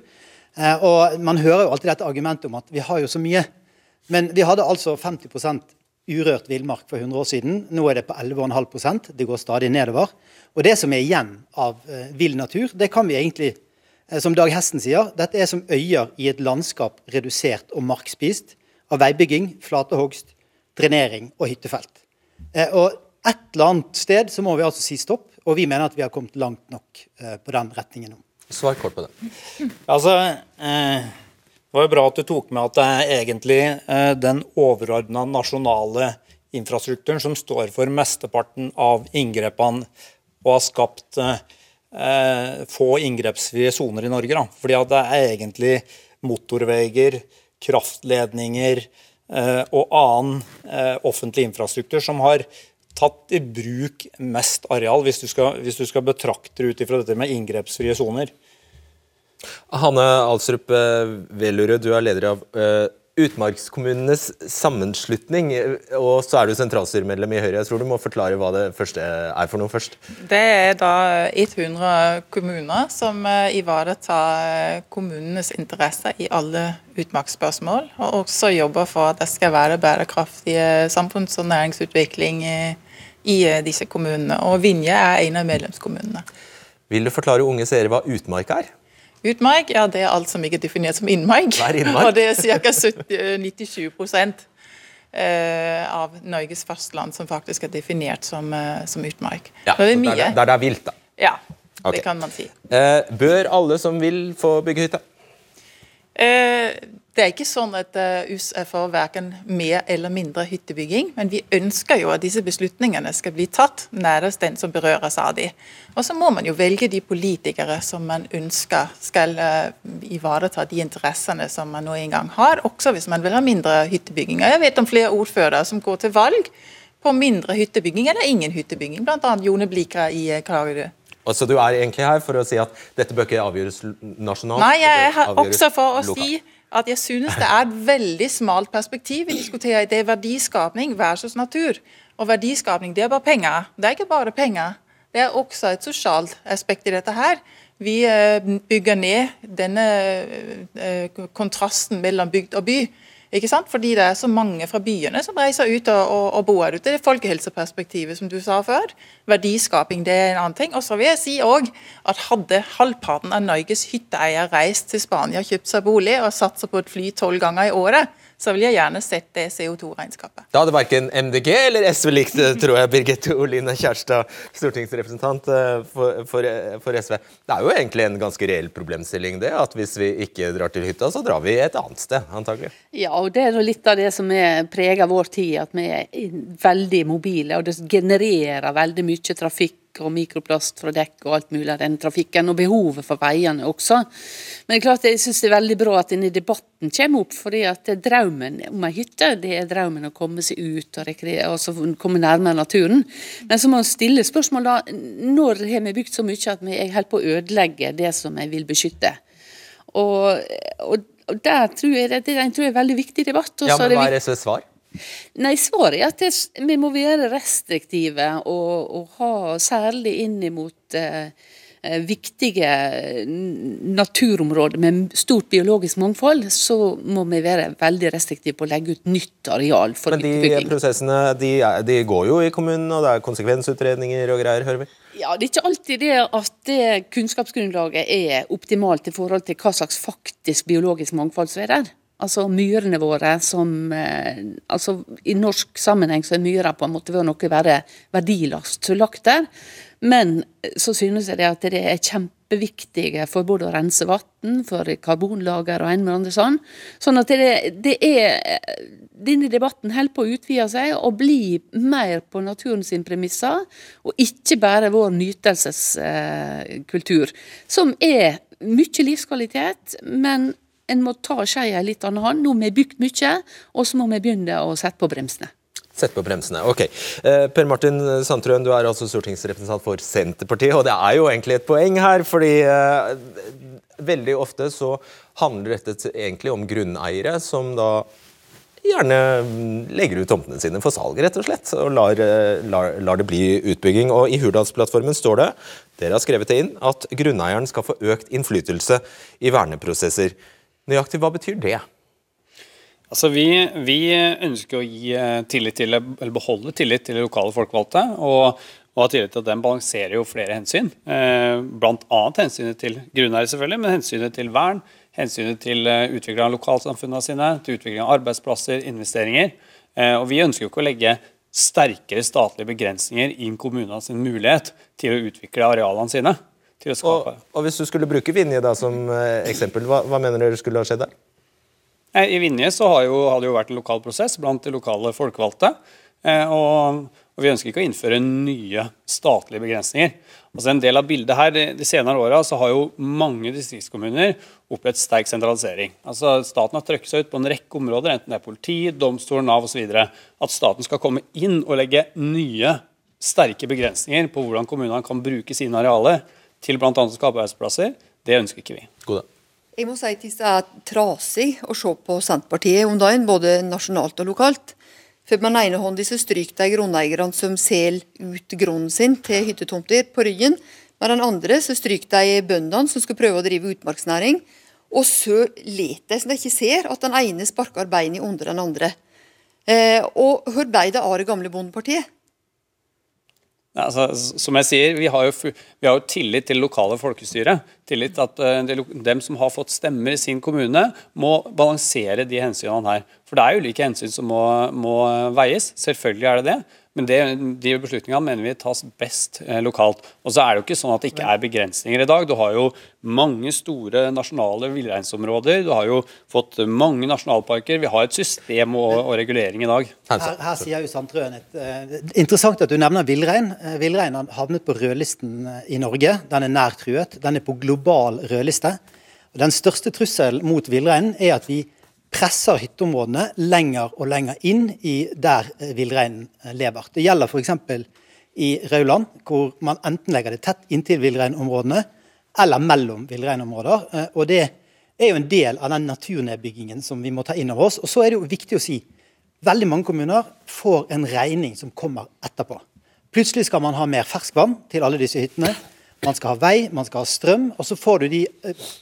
Og man hører jo alltid dette argumentet om at vi har jo så mye. Men vi hadde altså 50 urørt villmark for 100 år siden. Nå er det på 11,5% Det går stadig nedover. Og det som er igjen av uh, vill natur, det kan vi egentlig, uh, som Dag Hesten sier, dette er som øyer i et landskap redusert og markspist av veibygging, flatehogst, drenering og hyttefelt. Uh, og et eller annet sted så må vi altså si stopp, og vi mener at vi har kommet langt nok på den retningen nå.
Svar kort på det.
Altså... Det var jo bra at du tok med at det er egentlig eh, den overordna nasjonale infrastrukturen som står for mesteparten av inngrepene og har skapt eh, få inngrepsfrie soner i Norge. Da. Fordi at det er egentlig motorveier, kraftledninger eh, og annen offentlig infrastruktur som har tatt i bruk mest areal, hvis du skal, hvis du skal betrakte det ut ifra dette med inngrepsfrie soner.
Hanne Alsrup Velurød du er leder av uh, Utmarkskommunenes sammenslutning, og så er du sentralstyremedlem i Høyre. Jeg tror du må forklare hva det første er for noe først.
Det er da 100 kommuner som eh, ivaretar kommunenes interesser i alle utmarksspørsmål, og også jobber for at det skal være bærekraftige samfunns- og næringsutvikling i disse kommunene. Og Vinje er en av medlemskommunene.
Vil du forklare unge seere hva utmark er?
Utmark ja, det er alt som ikke er definert som innmark. og det er ca. 97 eh, av Norges fastland som faktisk er definert som, eh, som utmark.
Ja,
det er
mye. Der, der det er vilt, da.
Ja,
okay.
det kan man si.
Eh, bør alle som vil få bygge hytte?
Eh, det er ikke sånn at uh, US er for verken mer eller mindre hyttebygging, men vi ønsker jo at disse beslutningene skal bli tatt nærmest den som berøres av de. Og så må man jo velge de politikere som man ønsker skal uh, ivareta de interessene som man nå engang har, også hvis man vil ha mindre hyttebygging. Og jeg vet om flere ordførere som går til valg på mindre hyttebygging eller ingen hyttebygging, bl.a. Jone Blikra i uh, Kragerø.
Så du er egentlig her for å si at dette bør ikke avgjøres nasjonalt?
Nei, jeg er her også for å lokalt. si at jeg synes det er et veldig smalt perspektiv vi diskuterer. Det er verdiskapning versus natur. Og verdiskapning det er bare penger. Det er ikke bare penger. Det er også et sosialt aspekt i dette her. Vi eh, bygger ned denne eh, kontrasten mellom bygd og by. Ikke sant? Fordi det er så mange fra byene som reiser ut og, og, og bor ute. Det er folkehelseperspektivet, som du sa før. Verdiskaping det er en annen ting. Og så vil jeg si også at hadde halvparten av Norges hytteeiere reist til Spania, kjøpt seg bolig og satt seg på et fly tolv ganger i året, så vil jeg gjerne sett det CO2-regnskapet.
Da hadde verken MDG eller SV likt det, tror jeg, Birgitte Oline Kjærstad, stortingsrepresentant eh, for, for, for, SV. Det er jo egentlig en ganske reell problemstilling, det. At hvis vi ikke drar til hytta, så drar vi et annet sted, antagelig.
Ja, og det er litt av det som preger vår tid, at vi er veldig mobile. Og det genererer veldig mye trafikk og mikroplast fra dekk og alt mulig av den trafikken, og behovet for veiene også. Men det er klart jeg syns det er veldig bra at denne debatten kommer opp, fordi at drømmen om ei hytte, det er drømmen å komme seg ut og rekreere, og komme nærmere naturen. Men så må man stille spørsmål da, når har vi bygd så mye at vi holder på å ødelegge det som vi vil beskytte? Og, og, og der tror jeg det, det tror jeg er en veldig viktig debatt.
ja, men Hva er SVs svar?
Nei, Svaret er at det, vi må være restriktive og, og ha særlig inn mot eh, eh, viktige naturområder med stort biologisk mangfold, så må vi være veldig restriktive på å legge ut nytt areal for
Men de prosessene de, de, går jo i kommunen, og det er konsekvensutredninger og greier, hører vi?
Ja, Det er ikke alltid det at det kunnskapsgrunnlaget er optimalt i forhold til hva slags faktisk biologisk mangfold som er der. Altså myrene våre som eh, altså I norsk sammenheng så er myra på en måte ved noe være verdilast lagt der. Men eh, så synes jeg det at det er kjempeviktige for både å rense vann, for karbonlager og en med andre sånn. Sånn at det, det er Denne debatten holder på å utvide seg og bli mer på naturen sin premisser, og ikke bare vår nytelseskultur, som er mye livskvalitet, men en må ta skeia i litt annen hånd. Nå har vi bygd mye, og så må vi begynne å sette på bremsene.
Sett på bremsene, ok. Eh, per Martin Sandtrøen, du er altså stortingsrepresentant for Senterpartiet, og det er jo egentlig et poeng her, fordi eh, veldig ofte så handler dette egentlig om grunneiere som da gjerne legger ut tomtene sine for salg, rett og slett, og lar, eh, lar, lar det bli utbygging. Og I Hurdalsplattformen står det, dere har skrevet det inn, at grunneieren skal få økt innflytelse i verneprosesser. Nøyaktig hva betyr det?
Altså vi, vi, ønsker å gi eh, tillit til, eller beholde tillit til lokale folkevalgte. Og, og ha tillit til at den balanserer jo flere hensyn. Eh, Bl.a. hensynet til grunneiere, selvfølgelig, men hensynet til vern. Hensynet til eh, utvikling av lokalsamfunnene sine, til utvikling av arbeidsplasser, investeringer. Eh, og Vi ønsker jo ikke å legge sterkere statlige begrensninger inn kommunene sin mulighet til å utvikle arealene sine.
Og, og, Hvis du skulle bruke Vinje da som eh, eksempel, hva, hva, mener dere skulle ha skjedd der?
I Vinje så har, jo, har det jo vært en lokal prosess blant de lokale folkevalgte. Eh, og, Og vi ønsker ikke å innføre nye statlige begrensninger. Altså En del av bildet her, De, de senere åra har jo mange distriktskommuner opplevd sterk sentralisering. Altså Staten har trøkket seg ut på en rekke områder, enten det er politi, domstol, Nav osv. At staten skal komme inn og legge nye, sterke begrensninger på hvordan kommunene kan bruke sine arealer til bl.a. å skape arbeidsplasser, det ønsker ikke vi.
God dag.
Jeg må si at det er trasig å se på Senterpartiet om dagen, både nasjonalt og lokalt. For med den ene hånden så stryker de grunneierne som selger ut grunnen sin til hyttetomter, på ryggen. Med den andre så stryker de bøndene som skal prøve å drive utmarksnæring. Og så leter de som de ikke ser at den ene sparker beinet under den andre. Eh, og hvor ble det av det gamle Bondepartiet?
Altså, som jeg sier, vi har, jo, vi har jo tillit til lokale folkestyre. Tillit til at uh, dem som har fått stemmer i sin kommune, må balansere de hensynene her. For det er ulike hensyn som må, må veies. Selvfølgelig er det det. Men det, de beslutningene mener vi tas best eh, lokalt. Og så er det jo ikke sånn at det ikke er begrensninger i dag. Du har jo mange store nasjonale villreinsområder. Du har jo fått mange nasjonalparker. Vi har et system og, og regulering i dag.
Her, her sier jo Sandtrøen et uh, Interessant at du nevner villrein. Uh, villrein har havnet på rødlisten uh, i Norge. Den er nær truet. Den er på global rødliste. Og den største trusselen mot villreinen er at vi presser hytteområdene lenger og lenger inn i der eh, villreinen eh, lever. Det gjelder f.eks. i Rauland, hvor man enten legger det tett inntil villreinområdene eller mellom villreinområder. Eh, og det er jo en del av den naturnedbyggingen som vi må ta inn over oss. Og så er det jo viktig å si veldig mange kommuner får en regning som kommer etterpå. Plutselig skal man ha mer ferskvann til alle disse hyttene. Man skal ha vei, man skal ha strøm. Og så får du de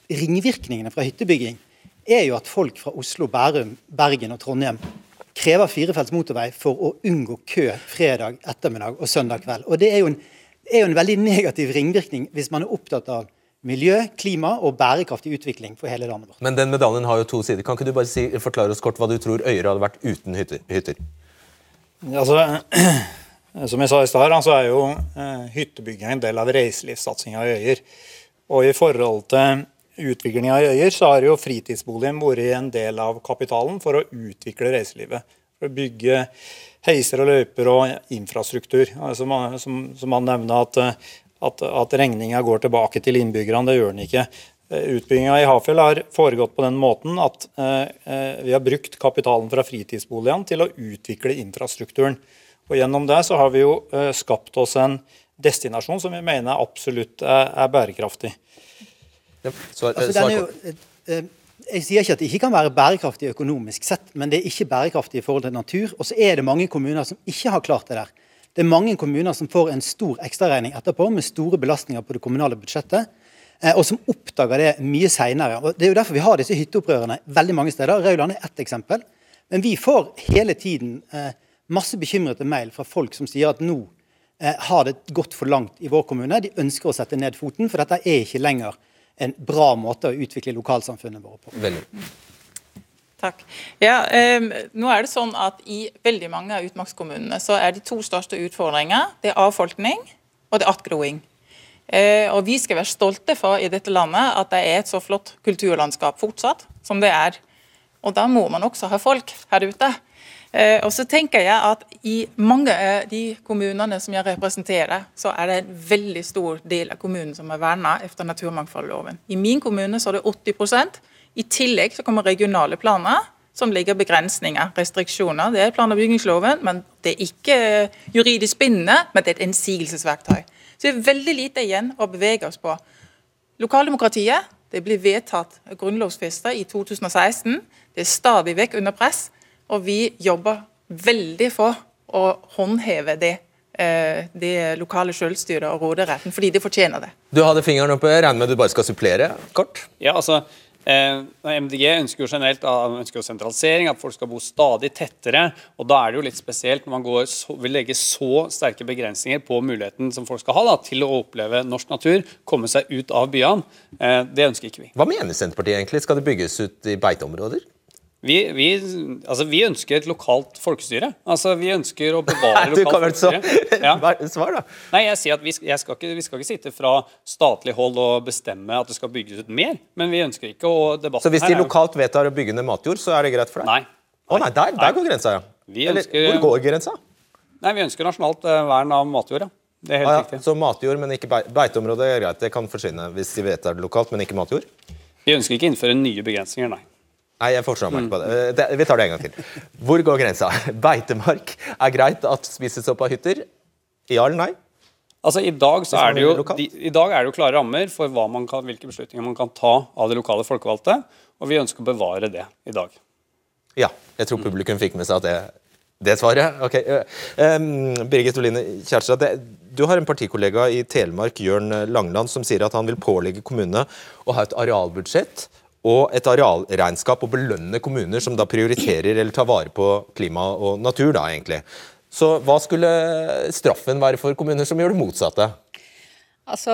ringvirkningene fra hyttebygging er jo at folk fra Oslo, Bærum, Bergen og Trondheim krever firefelts motorvei for å unngå kø fredag ettermiddag og søndag kveld. Og Det er jo, en, er jo en veldig negativ ringvirkning hvis man er opptatt av miljø, klima og bærekraftig utvikling for hele landet vårt.
Men den medaljen har jo to sider. Kan ikke du bare si, forklare oss kort hva du tror Øyre hadde vært uten hytter? hytter?
Altså, som jeg sa i stad, så er jo eh, hyttebygging en del av reiselivssatsinga i Øyer. Og i forhold til utviklinga i øyer, så har jo fritidsboligen vært en del av kapitalen for å utvikle reiselivet. For å bygge heiser og løyper og infrastruktur. Som, som, som han nevner at, at, at regninga går tilbake til innbyggerne. Det gjør den ikke. Utbygginga i Hafjell har foregått på den måten at eh, vi har brukt kapitalen fra fritidsboligene til å utvikle infrastrukturen. Og Gjennom det så har vi jo eh, skapt oss en destinasjon som vi mener absolutt er, er bærekraftig.
Svar, altså, jo, eh, eh, jeg sier ikke at det ikke kan være bærekraftig økonomisk sett, men det er ikke bærekraftig i forhold til natur. Og så er det mange kommuner som ikke har klart det der. Det er mange kommuner som får en stor ekstraregning etterpå med store belastninger på det kommunale budsjettet, eh, og som oppdager det mye seinere. Det er jo derfor vi har disse hytteopprørene veldig mange steder. Rauland er ett eksempel. Men vi får hele tiden masse bekymrete mail fra folk som sier at nå har det gått for langt i vår kommune. De ønsker å sette ned foten, for dette er ikke lenger en bra måte å utvikle lokalsamfunnet vårt på.
Veldig.
Takk. Ja, eh, nå er det sånn at I veldig mange av utmarkskommunene så er de to største utfordringer det er avfolkning og det er attgroing. Eh, og Vi skal være stolte for i dette landet at det er et så flott kulturlandskap fortsatt som det er. Og Da må man også ha folk her ute. Eh, og så tenker jeg at I mange av de kommunene som jeg representerer, så er det en veldig stor del av kommunen som er verna etter naturmangfoldloven. I min kommune så er det 80% I tillegg så kommer regionale planer som ligger begrensninger, restriksjoner. Det er plan- og bygningsloven, men det er ikke juridisk bindende, men det er et innsigelsesverktøy. Så det er veldig lite igjen å bevege oss på. Lokaldemokratiet det blir vedtatt grunnlovsfesta i 2016. Det er stadig vekk under press. Og vi jobber veldig for å håndheve det, eh, det lokale selvstyret og råderetten, fordi de fortjener det.
Du hadde fingeren oppe, regner med du bare skal supplere kort?
Ja, altså... Eh, MDG ønsker jo generelt ønsker jo sentralisering, at folk skal bo stadig tettere. og Da er det jo litt spesielt når man går, så, vil legge så sterke begrensninger på muligheten som folk skal ha da, til å oppleve norsk natur, komme seg ut av byene. Eh, det ønsker ikke vi.
Hva mener Senterpartiet egentlig? Skal det bygges ut i beiteområder?
Vi, vi, altså vi, ønsker et lokalt folkestyre. Altså Vi ønsker å bevare lokalt folkestyre.
Ja. Svar, da.
Nei, jeg sier at vi skal, ikke, vi, skal ikke, sitte fra statlig hold og bestemme at det skal bygges ut mer. Men vi ønsker ikke å
Så hvis de lokalt vedtar å bygge ned matjord, så er det greit for deg?
Nei.
Å nei, der, der går grensa, ja.
Eller,
ønsker, hvor går grensa?
Nei, Vi ønsker nasjonalt eh, vern av matjord. ja. Det er helt
Ah, ja.
riktig.
Så matjord, men ikke bei- beiteområde er greit. Det kan forsvinne hvis de vedtar det lokalt, men ikke matjord?
Vi ønsker ikke å innføre nye begrensninger, nei.
Nei, jeg forstår meg ikke på det. Eh, det. Vi tar det en gang til. Hvor går grensa? Beitemark er greit at spises opp av hytter? Ja eller nei?
Altså, I dag så er det jo, de, i dag er det jo klare rammer for kan, hvilke beslutninger man kan ta av de lokale folkevalgte, og vi ønsker å bevare det i dag.
Ja. Jeg tror publikum fikk med seg at det, det svaret. Ok. Um, Birgit Oline Kjærstad, du har en partikollega i Telemark, Jørn Langland, som sier at han vil pålegge kommunene å ha et arealbudsjett og et arealregnskap og belønne kommuner som da prioriterer eller tar vare på klima og natur, da egentlig. Så hva skulle straffen være for kommuner som gjør det motsatte?
Altså,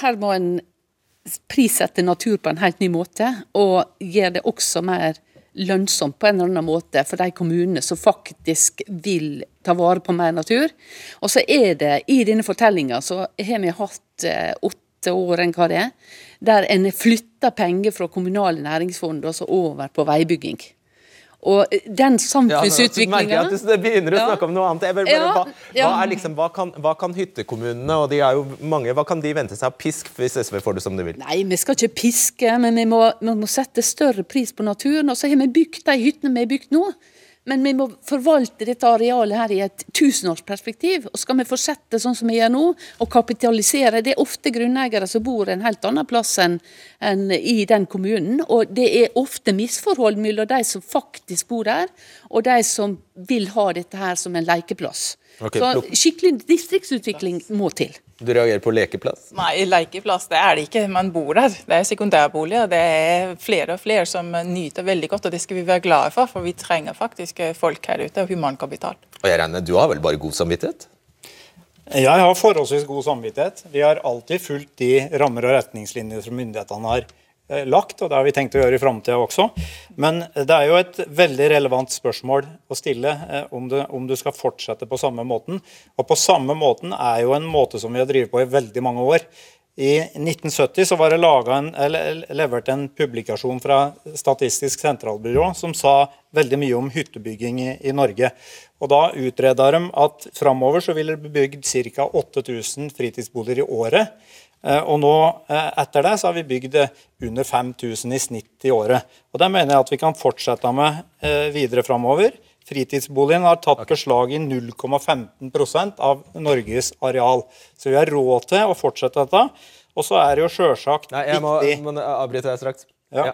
her må en prissette natur på en helt ny måte, og gjøre det også mer lønnsomt på en eller annen måte for de kommunene som faktisk vil ta vare på mer natur. Og så er det, i denne fortellinga, så har vi hatt eh, åtte år, enn hva det er, der en flytter penger fra kommunale næringsfond og så over på veibygging. Og eh, den
Ja, men altså,
samfunnsutviklinga
merker jeg at du begynner å snakke om noe annet. Bare,
Ja,
hva,
ja.
hva, liksom, hva, kan, hva kan hyttekommunene, og de er jo mange, hva kan de vente seg av pisk hvis SV får det som de vil?
Nei, vi skal ikke piske, men vi må, vi må sette større pris på naturen. Og så har vi bygd de hyttene vi har bygd nå. Men vi må forvalte dette arealet her i et tusenårsperspektiv. Og skal vi fortsette sånn som vi gjør nå, og kapitalisere Det er ofte grunneiere som bor en helt annen plass enn en i den kommunen. Og det er ofte misforhold mellom de som faktisk bor der, og de som vil ha dette her som en lekeplass.
Okay,
så skikkelig distriktsutvikling må til.
Du reagerer på lekeplass?
Nei, lekeplass det er det ikke. Man bor der. Det er sekundærboliger. Det er flere og flere som nyter veldig godt, og det skal vi være glade for. For vi trenger faktisk eh, folk her ute, og humankapital.
Og jeg regner, Du har vel bare god samvittighet?
Jeg har forholdsvis god samvittighet. Vi har alltid fulgt de rammer og retningslinjer som myndighetene har lagt, og det har vi tenkt å gjøre i framtida også. Men det er jo et veldig relevant spørsmål å stille eh, om, du, om du skal fortsette på samme måten. Og på samme måten er jo en måte som vi har drevet på i veldig mange år. I 1970 så var det en, levert en publikasjon fra Statistisk sentralbyrå som sa veldig mye om hyttebygging i, i Norge. Og Da utreda de at framover så ville det bli bygd ca. 8000 fritidsboliger i året. Eh, Og nå eh, etter det så har vi bygd under 5000 i snitt i året. Og Det mener jeg at vi kan fortsette med eh, videre framover. Fritidsboligen har tatt beslag i 0,15% av Norges areal. Så vi har råd til å fortsette dette. Og så er det jo sjølsagt
Nei, jeg må, må avbryte deg straks.
ja.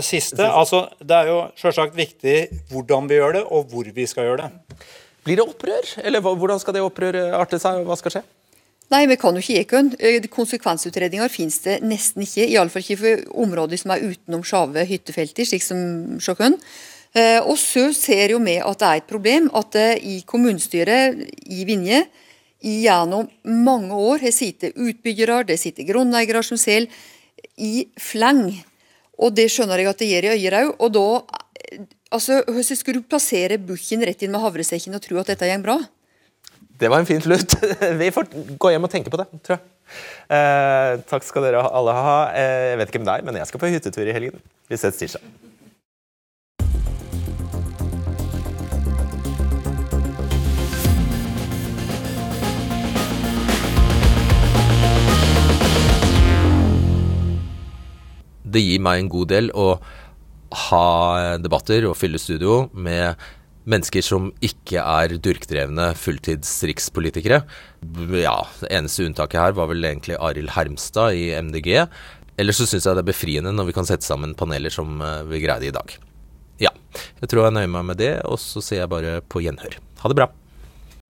Siste. Altså, det er jo sjølsagt viktig hvordan vi gjør det, og hvor vi skal gjøre det.
Blir det opprør? Eller hvordan skal det opprøret arte seg, og hva skal skje?
Nei, vi kan jo ikke ekøn. Eh, Konsekvensutredninger finnes det nesten ikke. Iallfall ikke for områder som er utenom Sjave hyttefelter, slik som Sjåkøen. Eh, Og så ser jo vi at det er et problem at det i kommunestyret i Vinje gjennom mange år har sittet utbyggere, det sitter grunneiere som selv, i fleng. Og det skjønner jeg at det gjør i Øyer. Og da eh, Altså, hvordan skulle du plassere bukken rett inn med havresekken og tro at dette går bra?
Det var en fin slutt. Vi får gå hjem og tenke på det, tror jeg. Eh, takk skal dere alle ha. Eh, jeg vet ikke om deg, men jeg skal på hyttetur i helgen. Vi ses tirsdag. Det gir meg en god del å ha debatter og fylle studio med mennesker som ikke er durkdrevne fulltids-rikspolitikere. Ja, det eneste unntaket her var vel egentlig Arild Hermstad i MDG. Ellers så syns jeg det er befriende når vi kan sette sammen paneler som eh, vi greide i dag. Ja, jeg tror jeg nøyer meg med det, og så ser jeg bare på gjenhør. Ha det bra.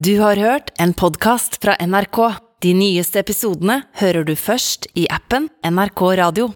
Du har hørt en podkast fra NRK. De nyeste episodene hører du først i appen NRK Radio.